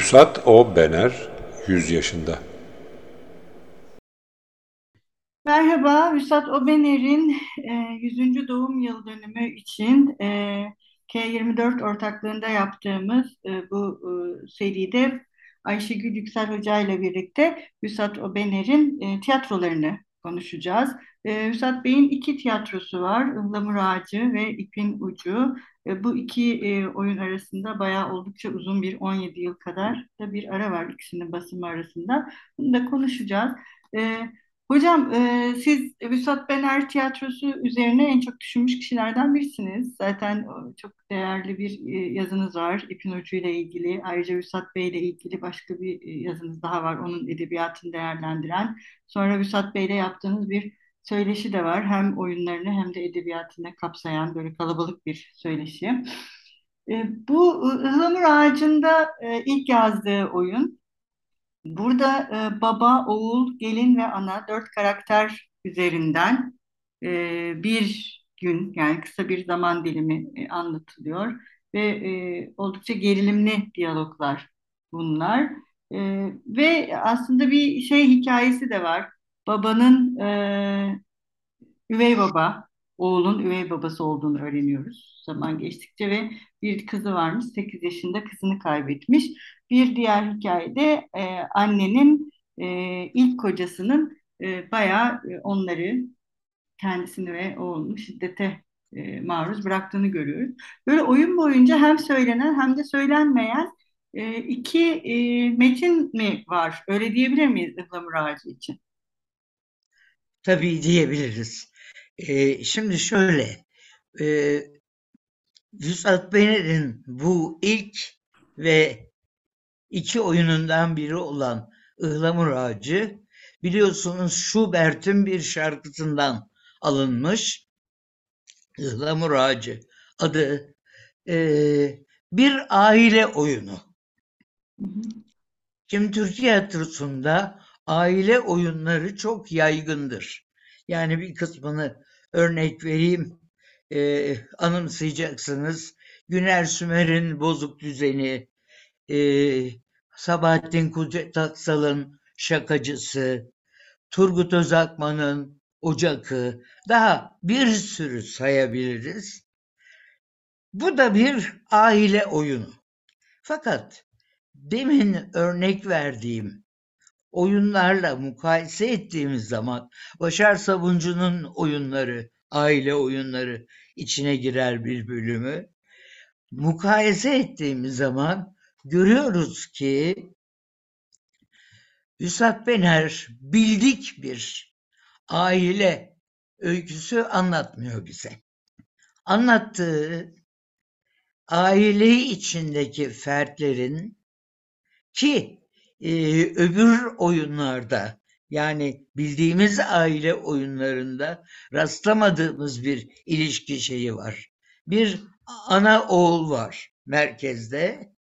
Vüsat O. Bener, 100 yaşında. Merhaba, Vüsat Obener'in e, 100. doğum yıl dönümü için e, K24 ortaklığında yaptığımız e, bu e, seride Ayşegül Yüksel Hoca ile birlikte Vüsat Obener'in e, tiyatrolarını konuşacağız. E, Vüsat Bey'in iki tiyatrosu var, Ihlamur Ağacı ve İpin Ucu. Bu iki e, oyun arasında bayağı oldukça uzun bir 17 yıl kadar da bir ara var ikisinin basımı arasında. Bunu da konuşacağız. E, Hocam, e, siz Vüsat Bener Tiyatrosu üzerine en çok düşünmüş kişilerden birisiniz. Zaten çok değerli bir yazınız var İpin Ucu ile ilgili. Ayrıca Vüsat Bey ile ilgili başka bir yazınız daha var. Onun edebiyatını değerlendiren. Sonra Vüsat Bey ile yaptığınız bir söyleşi de var. Hem oyunlarını hem de edebiyatını kapsayan böyle kalabalık bir söyleşi. E, bu Ihlamur Ağacı'nda e, ilk yazdığı oyun. Burada e, baba, oğul, gelin ve ana dört karakter üzerinden bir gün yani kısa bir zaman dilimi anlatılıyor ve oldukça gerilimli diyaloglar bunlar. Ve aslında bir şey hikayesi de var. Babanın e, üvey baba, oğlun üvey babası olduğunu öğreniyoruz zaman geçtikçe ve bir kızı varmış 8 yaşında kızını kaybetmiş. Bir diğer hikayede e, annenin e, ilk kocasının e, bayağı e, onları kendisini ve oğlunu şiddete e, maruz bıraktığını görüyoruz. Böyle oyun boyunca hem söylenen hem de söylenmeyen e, iki e, metin mi var? Öyle diyebilir miyiz Ihlamur Ağacı için? Tabii diyebiliriz. Ee, şimdi şöyle, e, Vüsat Bener'in bu ilk ve iki oyunundan biri olan Ihlamur Ağacı biliyorsunuz Schubert'in bir şarkısından alınmış. Ihlamur Ağacı adı e, bir aile oyunu. Şimdi Türk tiyatrosunda aile oyunları çok yaygındır. Yani bir kısmını örnek vereyim, e, anımsayacaksınız. Güner Sümer'in Bozuk Düzeni, e, Sabahattin Kudret Aksal'ın Şakacısı, Turgut Özakman'ın Ocakı, daha bir sürü sayabiliriz. Bu da bir aile oyunu. Fakat demin örnek verdiğim oyunlarla mukayese ettiğimiz zaman Başar Sabuncu'nun oyunları, aile oyunları içine girer bir bölümü. Mukayese ettiğimiz zaman görüyoruz ki Üstad Bener bildik bir aile öyküsü anlatmıyor bize. Anlattığı aile içindeki fertlerin ki e, öbür oyunlarda yani bildiğimiz aile oyunlarında rastlamadığımız bir ilişki şeyi var. Bir ana oğul var merkezde.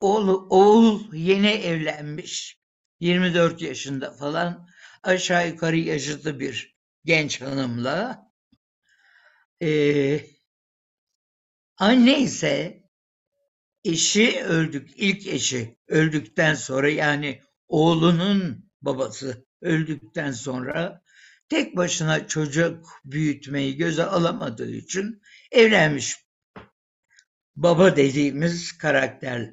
Oğul, oğul yeni evlenmiş. 24 yaşında falan aşağı yukarı yaşıtı bir genç hanımla. Ee, anne ise eşi öldük, ilk eşi öldükten sonra yani oğlunun babası öldükten sonra tek başına çocuk büyütmeyi göze alamadığı için evlenmiş baba dediğimiz karakterle.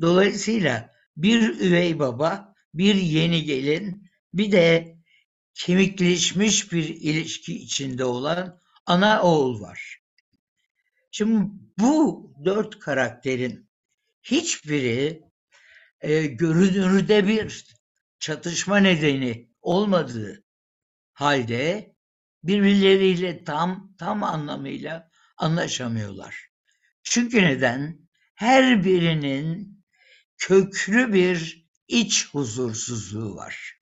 Dolayısıyla bir üvey baba, bir yeni gelin, bir de kemikleşmiş bir ilişki içinde olan ana oğul var. Şimdi bu dört karakterin hiçbiri e, görünürde bir çatışma nedeni olmadığı halde birbirleriyle tam tam anlamıyla anlaşamıyorlar. Çünkü neden? Her birinin köklü bir iç huzursuzluğu var.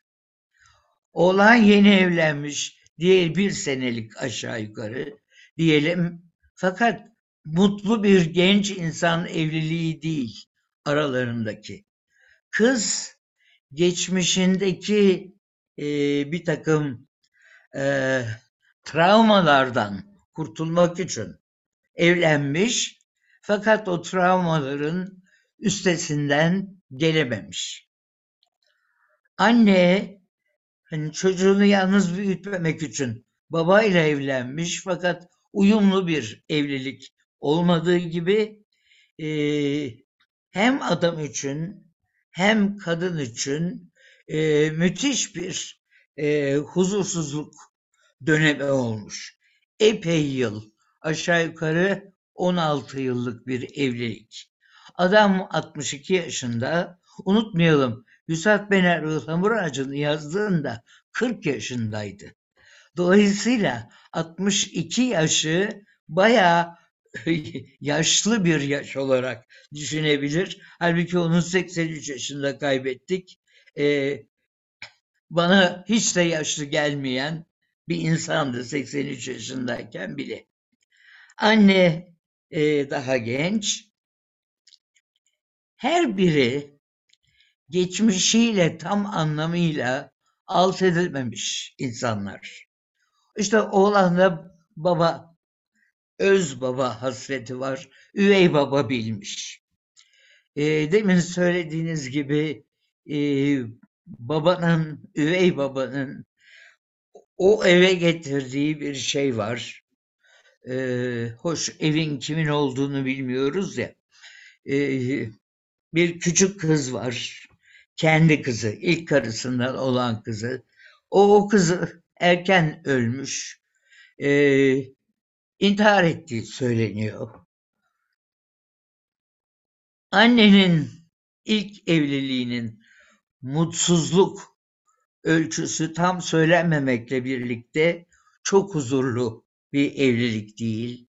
Oğlan yeni evlenmiş, diğer bir senelik aşağı yukarı diyelim. Fakat mutlu bir genç insan evliliği değil aralarındaki. Kız geçmişindeki e, bir takım e, travmalardan kurtulmak için evlenmiş fakat o travmaların üstesinden gelememiş. Anne hani çocuğunu yalnız büyütmemek için babayla evlenmiş fakat uyumlu bir evlilik olmadığı gibi eee, hem adam için hem kadın için eee, müthiş bir eee, huzursuzluk dönemi olmuş. Epey yıl, aşağı yukarı 16 yıllık bir evlilik. Adam 62 yaşında, unutmayalım Hüsat Bener Ihlamur Ağacı'nı yazdığında 40 yaşındaydı. Dolayısıyla 62 yaşı bayağı yaşlı bir yaş olarak düşünebilir. Halbuki onu 83 yaşında kaybettik. Ee, bana hiç de yaşlı gelmeyen bir insandı 83 yaşındayken bile. Anne e, daha genç. Her biri geçmişiyle tam anlamıyla alt edilmemiş insanlar. İşte oğlanda baba, öz baba hasreti var, üvey baba bilmiş. E, demin söylediğiniz gibi e, babanın, üvey babanın o eve getirdiği bir şey var. E, hoş evin kimin olduğunu bilmiyoruz ya. E, bir küçük kız var. Kendi kızı, ilk karısından olan kızı. O, o kızı erken ölmüş. E, intihar ettiği söyleniyor. Annenin ilk evliliğinin mutsuzluk ölçüsü tam söylenmemekle birlikte çok huzurlu bir evlilik değil.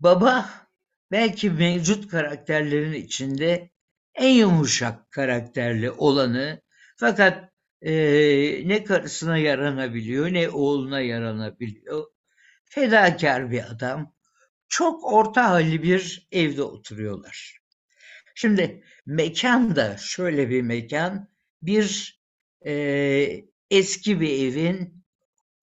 Baba belki mevcut karakterlerin içinde en yumuşak karakterli olanı fakat eee, ne karısına yaranabiliyor ne oğluna yaranabiliyor. Fedakar bir adam. Çok orta halli bir evde oturuyorlar. Şimdi mekan da şöyle bir mekan, bir eee, eski bir evin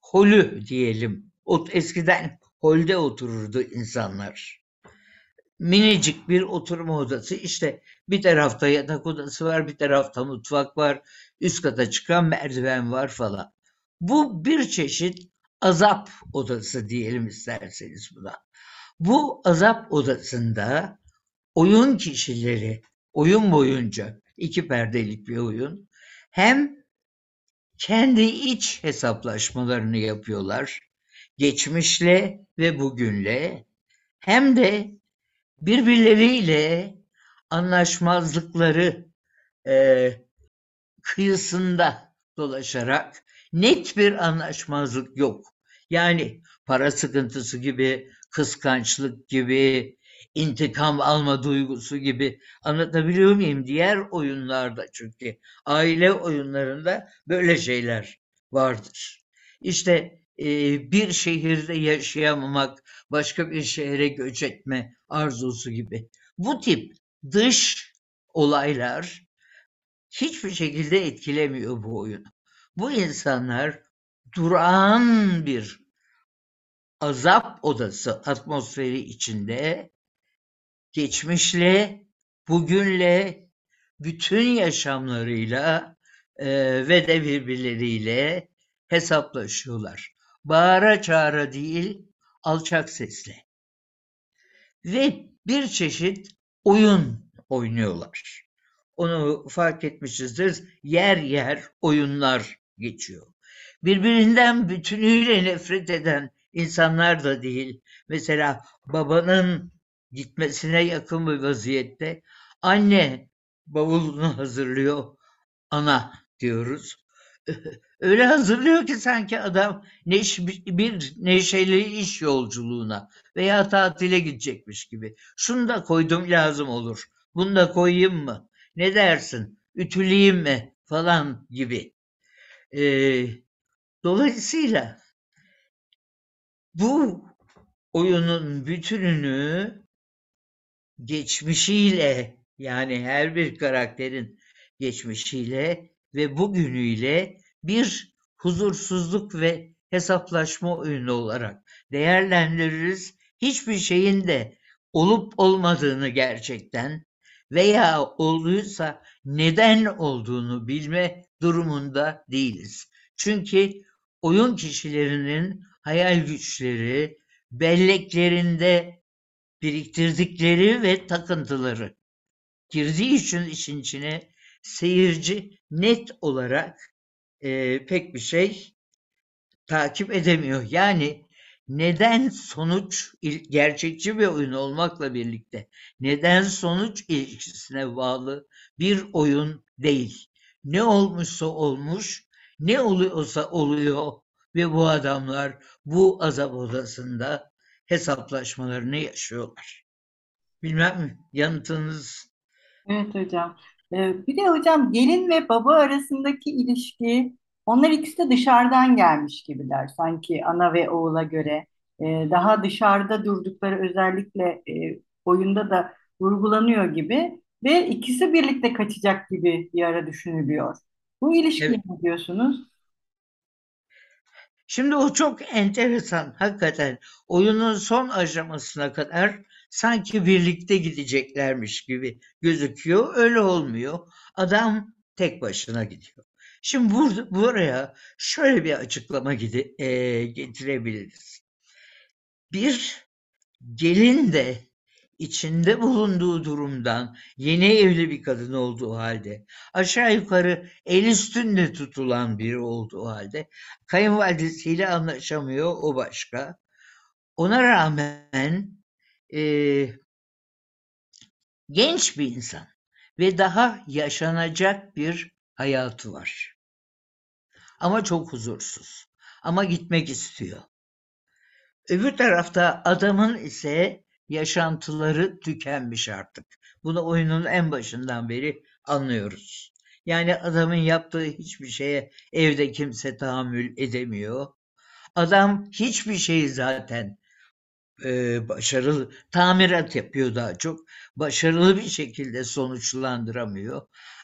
holü diyelim. O eskiden holde otururdu insanlar. Minicik bir oturma odası. İşte bir tarafta yatak odası var, bir tarafta mutfak var, üst kata çıkan merdiven var falan. Bu bir çeşit azap odası diyelim isterseniz buna. Bu azap odasında oyun kişileri oyun boyunca iki perdelik bir oyun hem kendi iç hesaplaşmalarını yapıyorlar geçmişle ve bugünle hem de birbirleriyle anlaşmazlıkları eee, kıyısında dolaşarak net bir anlaşmazlık yok. Yani para sıkıntısı gibi, kıskançlık gibi, intikam alma duygusu gibi anlatabiliyor muyum? Diğer oyunlarda çünkü aile oyunlarında böyle şeyler vardır. İşte e, bir şehirde yaşayamamak, başka bir şehre göç etme arzusu gibi. Bu tip dış olaylar hiçbir şekilde etkilemiyor bu oyunu. Bu insanlar durağan bir azap odası atmosferi içinde geçmişle, bugünle, bütün yaşamlarıyla eee, ve de birbirleriyle hesaplaşıyorlar. Bağıra çağıra değil, alçak sesle. Ve bir çeşit oyun oynuyorlar. Onu fark etmişizdir. Yer yer oyunlar geçiyor. Birbirinden bütünüyle nefret eden insanlar da değil. Mesela babanın gitmesine yakın bir vaziyette anne bavulunu hazırlıyor. Ana diyoruz. Öyle hazırlıyor ki sanki adam neş bir neşeli iş yolculuğuna veya tatile gidecekmiş gibi. Şunu da koydum lazım olur. Bunu da koyayım mı? Ne dersin? Ütüleyeyim mi? Falan gibi. Ee, dolayısıyla bu oyunun bütününü geçmişiyle yani her bir karakterin geçmişiyle ve bugünüyle bir huzursuzluk ve hesaplaşma oyunu olarak değerlendiririz. Hiçbir şeyin de olup olmadığını gerçekten veya olduysa neden olduğunu bilme durumunda değiliz. Çünkü oyun kişilerinin hayal güçleri, belleklerinde biriktirdikleri ve takıntıları girdiği için işin içine seyirci net olarak eee, pek bir şey takip edemiyor. Yani neden sonuç gerçekçi bir oyun olmakla birlikte neden sonuç ilişkisine bağlı bir oyun değil. Ne olmuşsa olmuş, ne oluyorsa oluyor ve bu adamlar bu azap odasında hesaplaşmalarını yaşıyorlar. Bilmem yanıtınız Evet hocam. Ee, bir de hocam gelin ve baba arasındaki ilişki, onlar ikisi de dışarıdan gelmiş gibiler. Sanki ana ve oğula göre Ee, daha dışarıda durdukları özellikle e, oyunda da vurgulanıyor gibi ve ikisi birlikte kaçacak gibi bir ara düşünülüyor. Bu ilişkiye Evet. ne diyorsunuz? Şimdi o çok enteresan hakikaten oyunun son aşamasına kadar sanki birlikte gideceklermiş gibi gözüküyor. Öyle olmuyor. Adam tek başına gidiyor. Şimdi burada, buraya şöyle bir açıklama eee, getirebiliriz. Bir gelin de içinde bulunduğu durumdan yeni evli bir kadın olduğu halde aşağı yukarı el üstünde tutulan biri olduğu halde kayınvalidesiyle anlaşamıyor o başka. Ona rağmen eee, genç bir insan ve daha yaşanacak bir hayatı var. Ama çok huzursuz. Ama gitmek istiyor. Öbür tarafta adamın ise yaşantıları tükenmiş artık. Bunu oyunun en başından beri anlıyoruz. Yani adamın yaptığı hiçbir şeye evde kimse tahammül edemiyor. Adam hiçbir şeyi zaten eee, başarılı, tamirat yapıyor daha çok. Başarılı bir şekilde sonuçlandıramıyor.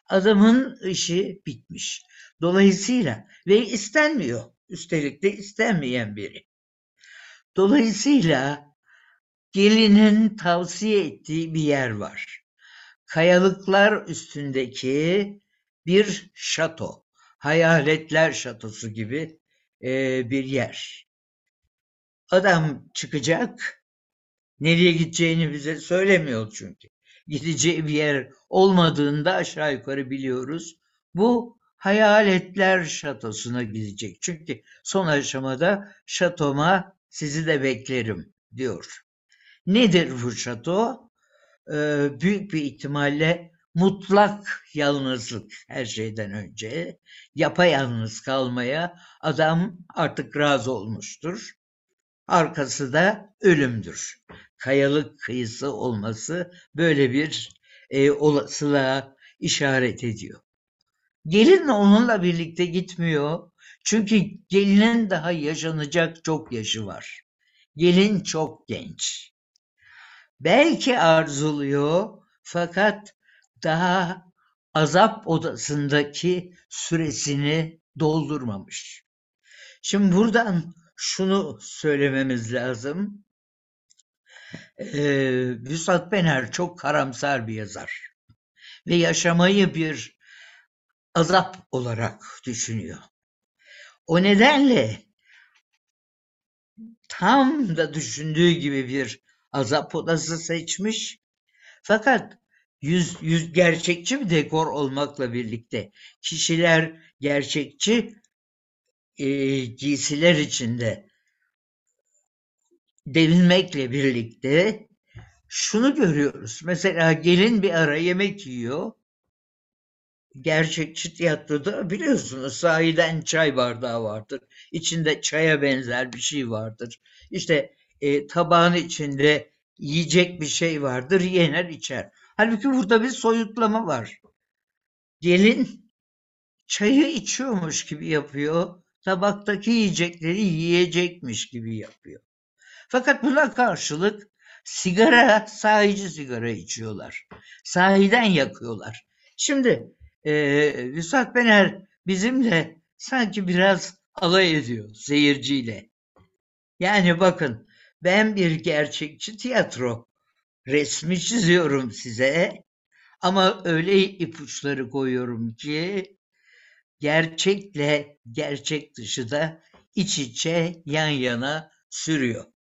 Adamın işi bitmiş. Dolayısıyla ve istenmiyor. Üstelik de istenmeyen biri. Dolayısıyla gelinin tavsiye ettiği bir yer var. Kayalıklar üstündeki bir şato. Hayaletler şatosu gibi eee, bir yer. Adam çıkacak. Nereye gideceğini bize söylemiyor çünkü. Gideceği bir yer olmadığında aşağı yukarı biliyoruz. Bu hayaletler şatosuna gidecek. Çünkü son aşamada şatoma sizi de beklerim diyor. Nedir bu şato? Ee, büyük bir ihtimalle mutlak yalnızlık her şeyden önce. Yapayalnız kalmaya adam artık razı olmuştur. Arkası da ölümdür. Kayalık kıyısı olması böyle bir e, olasılığa işaret ediyor. Gelin onunla birlikte gitmiyor. Çünkü gelinin daha yaşanacak çok yaşı var. Gelin çok genç. Belki arzuluyor fakat daha azap odasındaki süresini doldurmamış. Şimdi buradan şunu söylememiz lazım. Ee, Vüsat Bener çok karamsar bir yazar ve yaşamayı bir azap olarak düşünüyor. O nedenle tam da düşündüğü gibi bir azap odası seçmiş. Fakat yüz, yüz gerçekçi bir dekor olmakla birlikte kişiler gerçekçi e, giysiler içinde devinmekle birlikte şunu görüyoruz. Mesela gelin bir ara yemek yiyor. Gerçekçi tiyatroda biliyorsunuz sahiden çay bardağı vardır. İçinde çaya benzer bir şey vardır. İşte e, tabağın içinde yiyecek bir şey vardır, yener içer. Halbuki burada bir soyutlama var. Gelin çayı içiyormuş gibi yapıyor, tabaktaki yiyecekleri yiyecekmiş gibi yapıyor. Fakat buna karşılık sigara, sahici sigara içiyorlar. Sahiden yakıyorlar. Şimdi eee Vüsat Bener bizimle sanki biraz alay ediyor seyirciyle. Yani bakın ben bir gerçekçi tiyatro resmi çiziyorum size ama öyle ipuçları koyuyorum ki gerçekle gerçek dışı da iç içe yan yana sürüyor.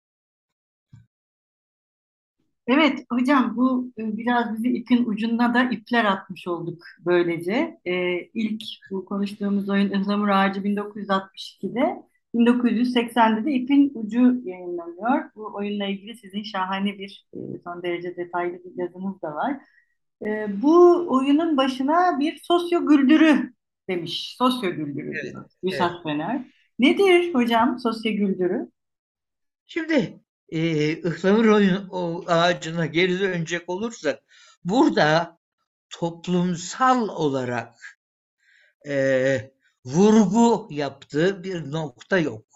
Evet hocam bu e, biraz bizi ipin ucuna da ipler atmış olduk böylece. Ee, ilk bu konuştuğumuz oyun Ihlamur Ağacı 1962'de, 1980'de de İpin Ucu yayınlanıyor. Bu oyunla ilgili sizin şahane bir e, son derece detaylı bir yazınız da var. Ee, bu oyunun başına bir sosyo güldürü demiş. Sosyo güldürü Evet, Yusuf Fener. Nedir hocam sosyo güldürü? Şimdi e, ıhlamur ağacına geri dönecek olursak burada toplumsal olarak e, vurgu yaptığı bir nokta yok.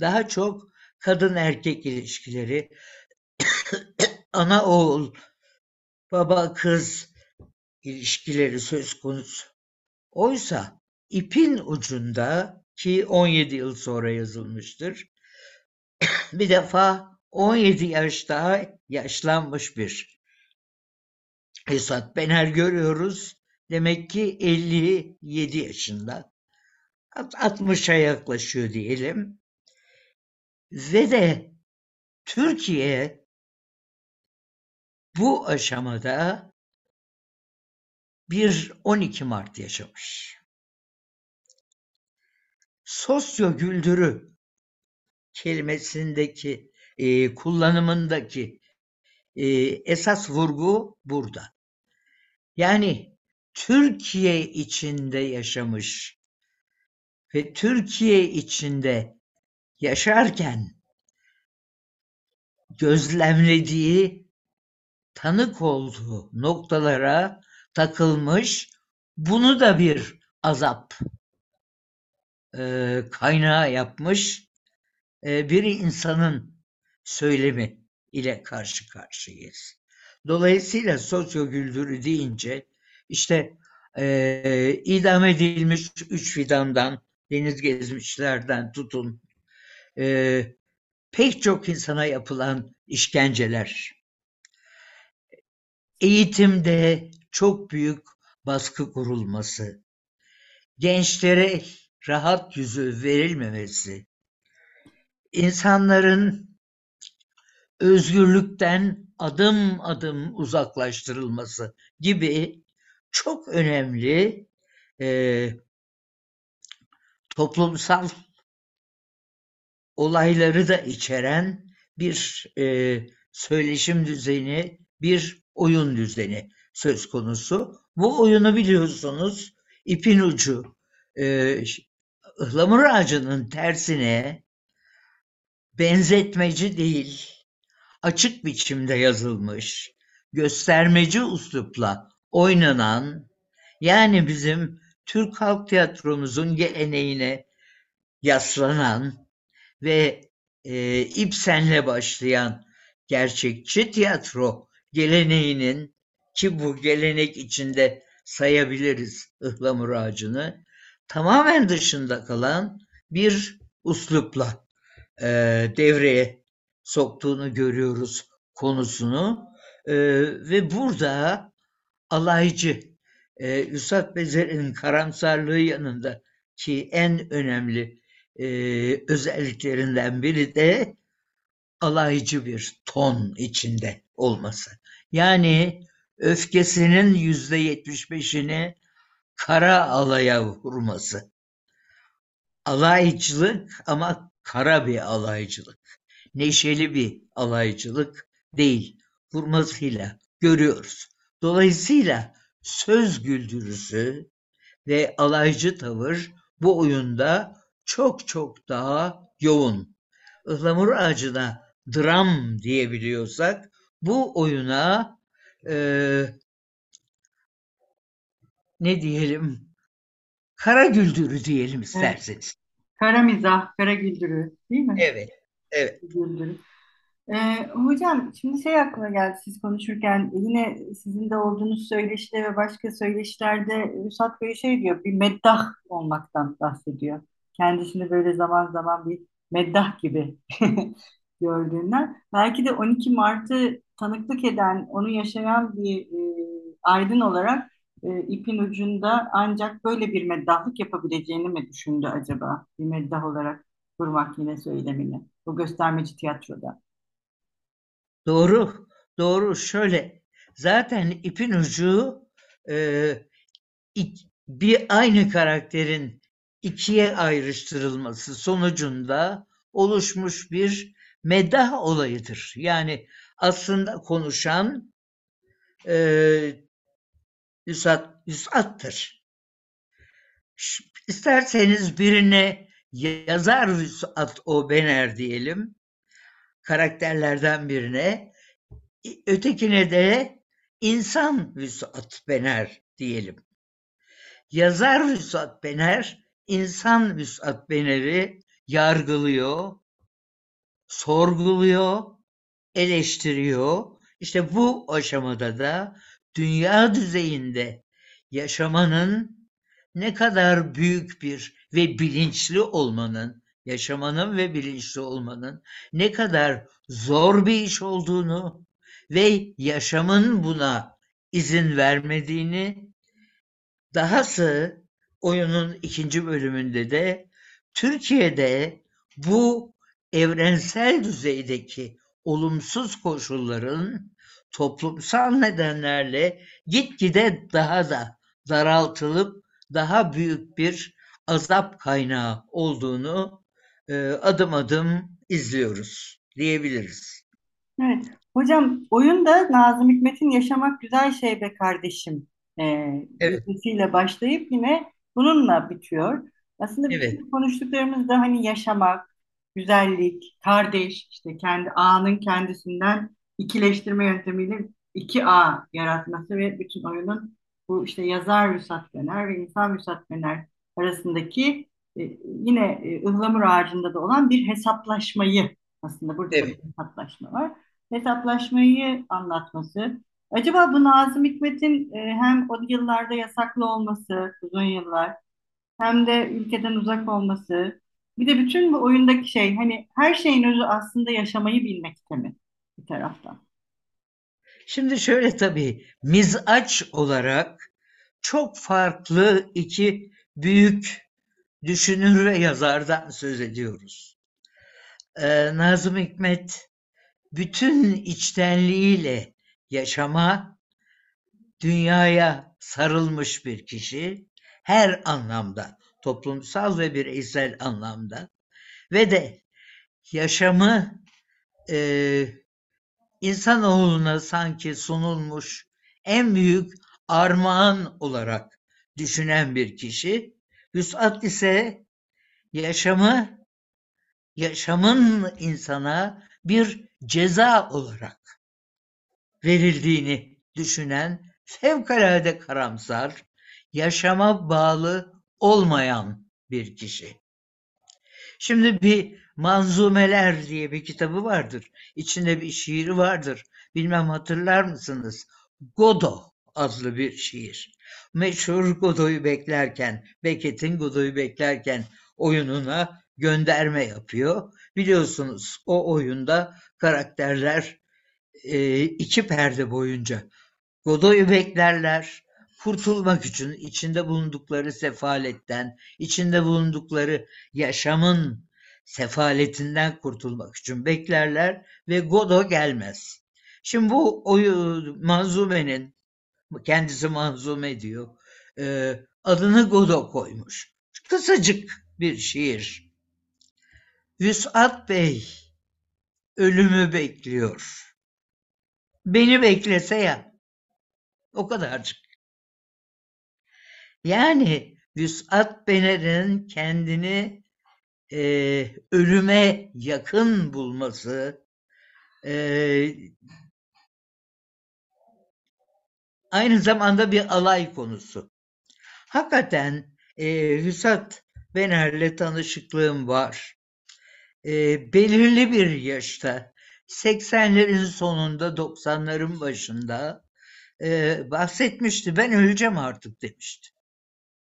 Daha çok kadın erkek ilişkileri, ana oğul, baba kız ilişkileri söz konusu. Oysa ipin ucunda ki 17 yıl sonra yazılmıştır. Bir defa 17 yaş daha yaşlanmış bir Esat Bener görüyoruz. Demek ki 57 yaşında. 60'a yaklaşıyor diyelim. Ve de Türkiye bu aşamada bir 12 Mart yaşamış. Sosyo güldürü kelimesindeki e, kullanımındaki e, esas vurgu burada. Yani Türkiye içinde yaşamış ve Türkiye içinde yaşarken gözlemlediği, tanık olduğu noktalara takılmış, bunu da bir azap e, kaynağı yapmış e, bir insanın söylemi ile karşı karşıyayız. Dolayısıyla sosyo güldürü deyince işte e, idam edilmiş üç fidandan, deniz gezmişlerden tutun e, pek çok insana yapılan işkenceler, eğitimde çok büyük baskı kurulması, gençlere rahat yüzü verilmemesi, insanların özgürlükten adım adım uzaklaştırılması gibi çok önemli e, toplumsal olayları da içeren bir e, söyleşim düzeni, bir oyun düzeni söz konusu. Bu oyunu biliyorsunuz ipin ucu e, ıhlamur ağacının tersine benzetmeci değil, açık biçimde yazılmış, göstermeci uslupla oynanan, yani bizim Türk halk tiyatromuzun geleneğine yaslanan ve e, İbsen'le başlayan gerçekçi tiyatro geleneğinin ki bu gelenek içinde sayabiliriz ıhlamur ağacını tamamen dışında kalan bir uslupla e, devreye soktuğunu görüyoruz konusunu e, ve burada alaycı e, Yusuf Bezer'in karamsarlığı yanında ki en önemli e, özelliklerinden biri de alaycı bir ton içinde olması. Yani öfkesinin yüzde yetmiş beşini kara alaya vurması. Alaycılık ama kara bir alaycılık. Neşeli bir alaycılık değil. Vurmasıyla görüyoruz. Dolayısıyla söz güldürüsü ve alaycı tavır bu oyunda çok çok daha yoğun. Ihlamur ağacına dram diyebiliyorsak bu oyuna e, ne diyelim kara güldürü diyelim isterseniz. Kara mizah, kara güldürü değil mi? Evet, evet. Ee, hocam şimdi şey aklıma geldi siz konuşurken yine sizin de olduğunuz söyleşide ve başka söyleşilerde Üstad Bey şey diyor bir meddah olmaktan bahsediyor. Kendisini böyle zaman zaman bir meddah gibi gördüğünden. Belki de 12 Mart'ı tanıklık eden, onu yaşayan bir e, aydın olarak e, ipin ucunda ancak böyle bir meddahlık yapabileceğini mi düşündü acaba? Bir meddah olarak durmak yine söylemini. Bu göstermeci tiyatroda. Doğru, doğru. Şöyle, zaten ipin ucu e, bir aynı karakterin ikiye ayrıştırılması sonucunda oluşmuş bir meddah olayıdır. Yani aslında konuşan e, Üsad, Üsad'tır. Ş- İsterseniz birine yazar Üsad Obener diyelim, karakterlerden birine, ötekine de insan Vüsat Bener diyelim. Yazar Vüsat Bener, insan Vüsat Bener'i yargılıyor, sorguluyor, eleştiriyor. İşte bu aşamada da dünya düzeyinde yaşamanın ne kadar büyük bir ve bilinçli olmanın, yaşamanın ve bilinçli olmanın ne kadar zor bir iş olduğunu ve yaşamın buna izin vermediğini, dahası oyunun ikinci bölümünde de Türkiye'de bu evrensel düzeydeki olumsuz koşulların toplumsal nedenlerle gitgide daha da daraltılıp daha büyük bir azap kaynağı olduğunu e, adım adım izliyoruz diyebiliriz. Evet. Hocam oyunda Nazım Hikmet'in Yaşamak Güzel Şey Be Kardeşim e, Evet. başlayıp yine bununla bitiyor. Aslında bütün Evet. konuştuklarımızda hani yaşamak, güzellik, kardeş, işte kendi A'nın kendisinden ikileştirme yöntemiyle iki A yaratması ve bütün oyunun bu işte yazar Vüsat Bener ve insan Vüsat Bener arasındaki e, yine e, ıhlamur ağacında da olan bir hesaplaşmayı aslında burada da Evet. bir hesaplaşma var. Hesaplaşmayı anlatması. Acaba bu Nazım Hikmet'in e, hem o yıllarda yasaklı olması, uzun yıllar, hem de ülkeden uzak olması, bir de bütün bu oyundaki şey, hani her şeyin özü aslında yaşamayı bilmekte mi bir taraftan? Şimdi şöyle tabii mizaç olarak çok farklı iki büyük düşünür ve yazardan söz ediyoruz. Ee, Nazım Hikmet bütün içtenliğiyle yaşama, dünyaya sarılmış bir kişi her anlamda, toplumsal ve bireysel anlamda ve de yaşamı e, insanoğluna sanki sunulmuş en büyük armağan olarak düşünen bir kişi. Vüsat ise yaşamı yaşamın insana bir ceza olarak verildiğini düşünen fevkalade karamsar, yaşama bağlı olmayan bir kişi. Şimdi bir Manzumeler diye bir kitabı vardır. İçinde bir şiir vardır. Bilmem hatırlar mısınız? Godo adlı bir şiir. Meşhur Godoy'u beklerken, Beckett'in Godoy'u beklerken oyununa gönderme yapıyor. Biliyorsunuz o oyunda karakterler e, iki perde boyunca Godoy'u beklerler. Kurtulmak için içinde bulundukları sefaletten, içinde bulundukları yaşamın sefaletinden kurtulmak için beklerler ve Godo gelmez. Şimdi bu oyu Manzume'nin kendisi manzume diyor. e, adını Godo koymuş. Kısacık bir şiir. Vüsat Bey ölümü bekliyor. Beni beklese ya. O kadarcık. Yani Vüsat Bener'in kendini e, ölüme yakın bulması e, aynı zamanda bir alay konusu. Hakikaten e, Vüsat Bener'le tanışıklığım var. E, belirli bir yaşta 80'lerin sonunda 90'ların başında e, bahsetmişti. Ben öleceğim artık demişti.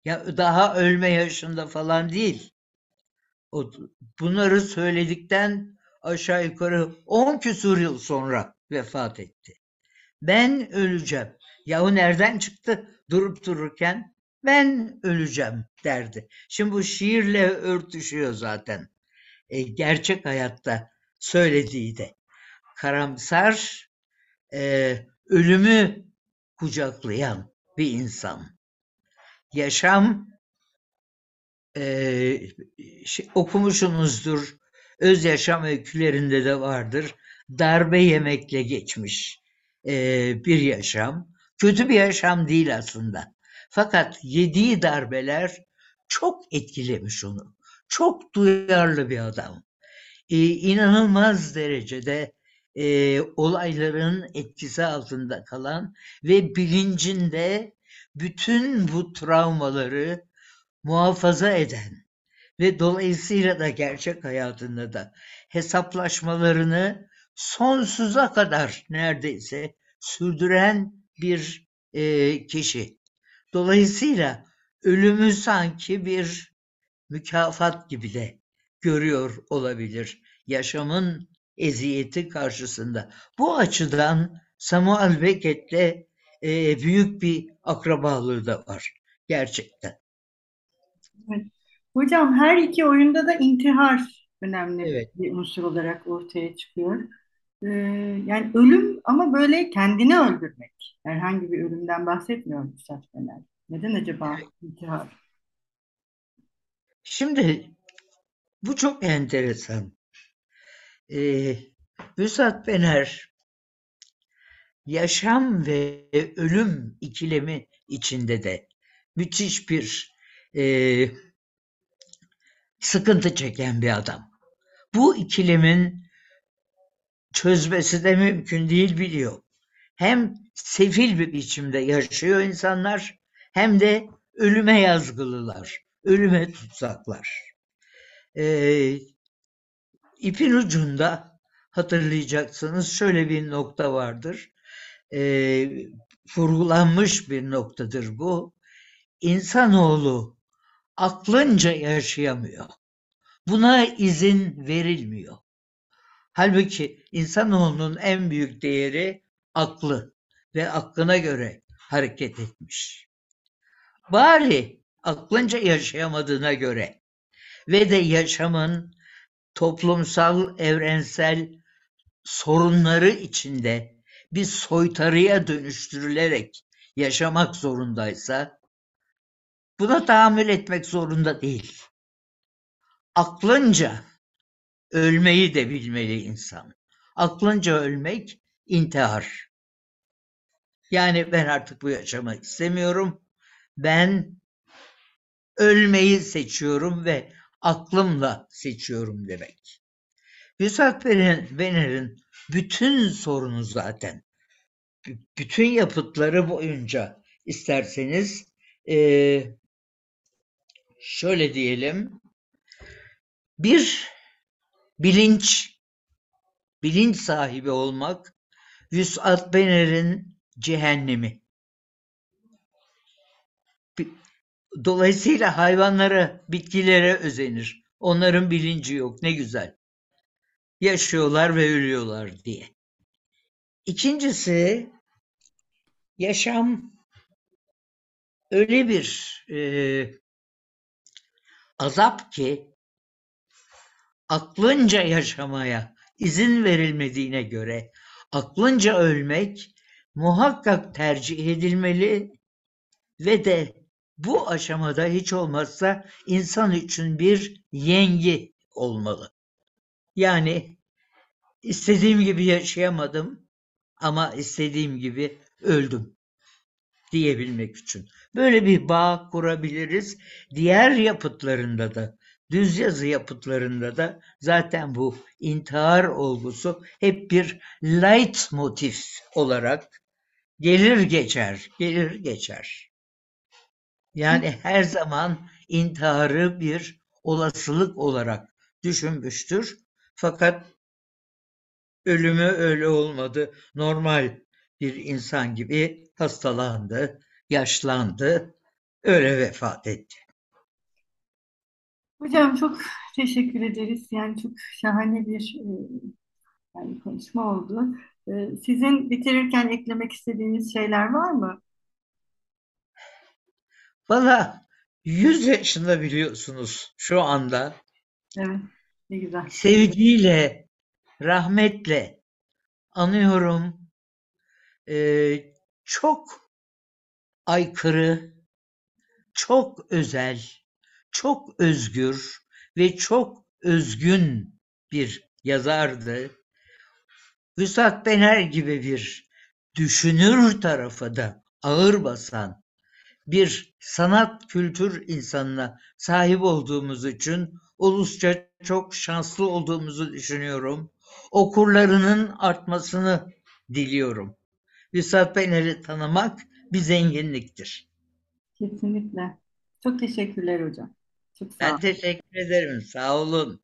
Ya daha ölme yaşında falan değil. O, bunları söyledikten aşağı yukarı 10 küsur yıl sonra vefat etti. Ben öleceğim. Yahu nereden çıktı durup dururken ben öleceğim derdi. Şimdi bu şiirle örtüşüyor zaten. E, gerçek hayatta söylediği de. Karamsar, e, ölümü kucaklayan bir insan. Yaşam e, şey- okumuşsunuzdur. Öz yaşam öykülerinde de vardır. Darbe yemekle geçmiş e, bir yaşam. Kötü bir yaşam değil aslında. Fakat yediği darbeler çok etkilemiş onu. Çok duyarlı bir adam. E, inanılmaz derecede e, olayların etkisi altında kalan ve bilincinde bütün bu travmaları muhafaza eden ve dolayısıyla da gerçek hayatında da hesaplaşmalarını sonsuza kadar neredeyse sürdüren bir e, kişi. Dolayısıyla ölümü sanki bir mükafat gibi de görüyor olabilir yaşamın eziyeti karşısında. Bu açıdan Samuel Beckett'le e, büyük bir akrabalığı da var gerçekten. Hocam her iki oyunda da intihar önemli Evet. bir unsur olarak ortaya çıkıyor. Ee, yani ölüm ama böyle kendini öldürmek. Herhangi bir ölümden bahsetmiyorum Fener. Neden acaba intihar? Şimdi bu çok enteresan. Ee, Üstad Bener yaşam ve ölüm ikilemi içinde de müthiş bir e, sıkıntı çeken bir adam. Bu ikilemin çözmesi de mümkün değil biliyor. Hem sefil bir biçimde yaşıyor insanlar hem de ölüme yazgılılar, ölüme tutsaklar. Ee, ipin ucunda hatırlayacaksınız şöyle bir nokta vardır. Ee, vurgulanmış bir noktadır bu. İnsanoğlu aklınca yaşayamıyor. Buna izin verilmiyor. Halbuki insanoğlunun en büyük değeri aklı ve aklına göre hareket etmiş. Bari aklınca yaşayamadığına göre ve de yaşamın toplumsal, evrensel sorunları içinde bir soytarıya dönüştürülerek yaşamak zorundaysa buna tahammül etmek zorunda değil. Aklınca ölmeyi de bilmeli insan. Aklınca ölmek intihar. Yani ben artık bu yaşamak istemiyorum. Ben ölmeyi seçiyorum ve aklımla seçiyorum demek. Hüsat Bener'in bütün sorunu zaten bütün yapıtları boyunca isterseniz eee, şöyle diyelim bir bilinç bilinç sahibi olmak Vüsat Bener'in cehennemi. Dolayısıyla hayvanlara, bitkilere özenir. Onların bilinci yok. Ne güzel. Yaşıyorlar ve ölüyorlar diye. İkincisi yaşam öyle bir eee, azap ki aklınca yaşamaya izin verilmediğine göre aklınca ölmek muhakkak tercih edilmeli ve de bu aşamada hiç olmazsa insan için bir yengi olmalı. Yani istediğim gibi yaşayamadım ama istediğim gibi öldüm diyebilmek için. Böyle bir bağ kurabiliriz. Diğer yapıtlarında da, düz yazı yapıtlarında da zaten bu intihar olgusu hep bir light motif olarak gelir geçer, gelir geçer. Yani her zaman intiharı bir olasılık olarak düşünmüştür. Fakat ölümü öyle olmadı. Normal bir insan gibi hastalandı, yaşlandı, öyle vefat etti. Hocam çok teşekkür ederiz. Yani çok şahane bir e, yani konuşma oldu. E, sizin bitirirken eklemek istediğiniz şeyler var mı? Valla 100 yaşında biliyorsunuz şu anda. Evet, ne güzel. Sevgiyle, rahmetle anıyorum. Ee, çok aykırı, çok özel, çok özgür ve çok özgün bir yazardı. Vüsat Bener gibi bir düşünür tarafı da ağır basan bir sanat kültür insanına sahip olduğumuz için ulusça çok şanslı olduğumuzu düşünüyorum. Okurlarının artmasını diliyorum. Vüsat Bener'i tanımak bir zenginliktir. Kesinlikle. Çok teşekkürler hocam. Çok sağ Ben teşekkür ederim. Sağ olun.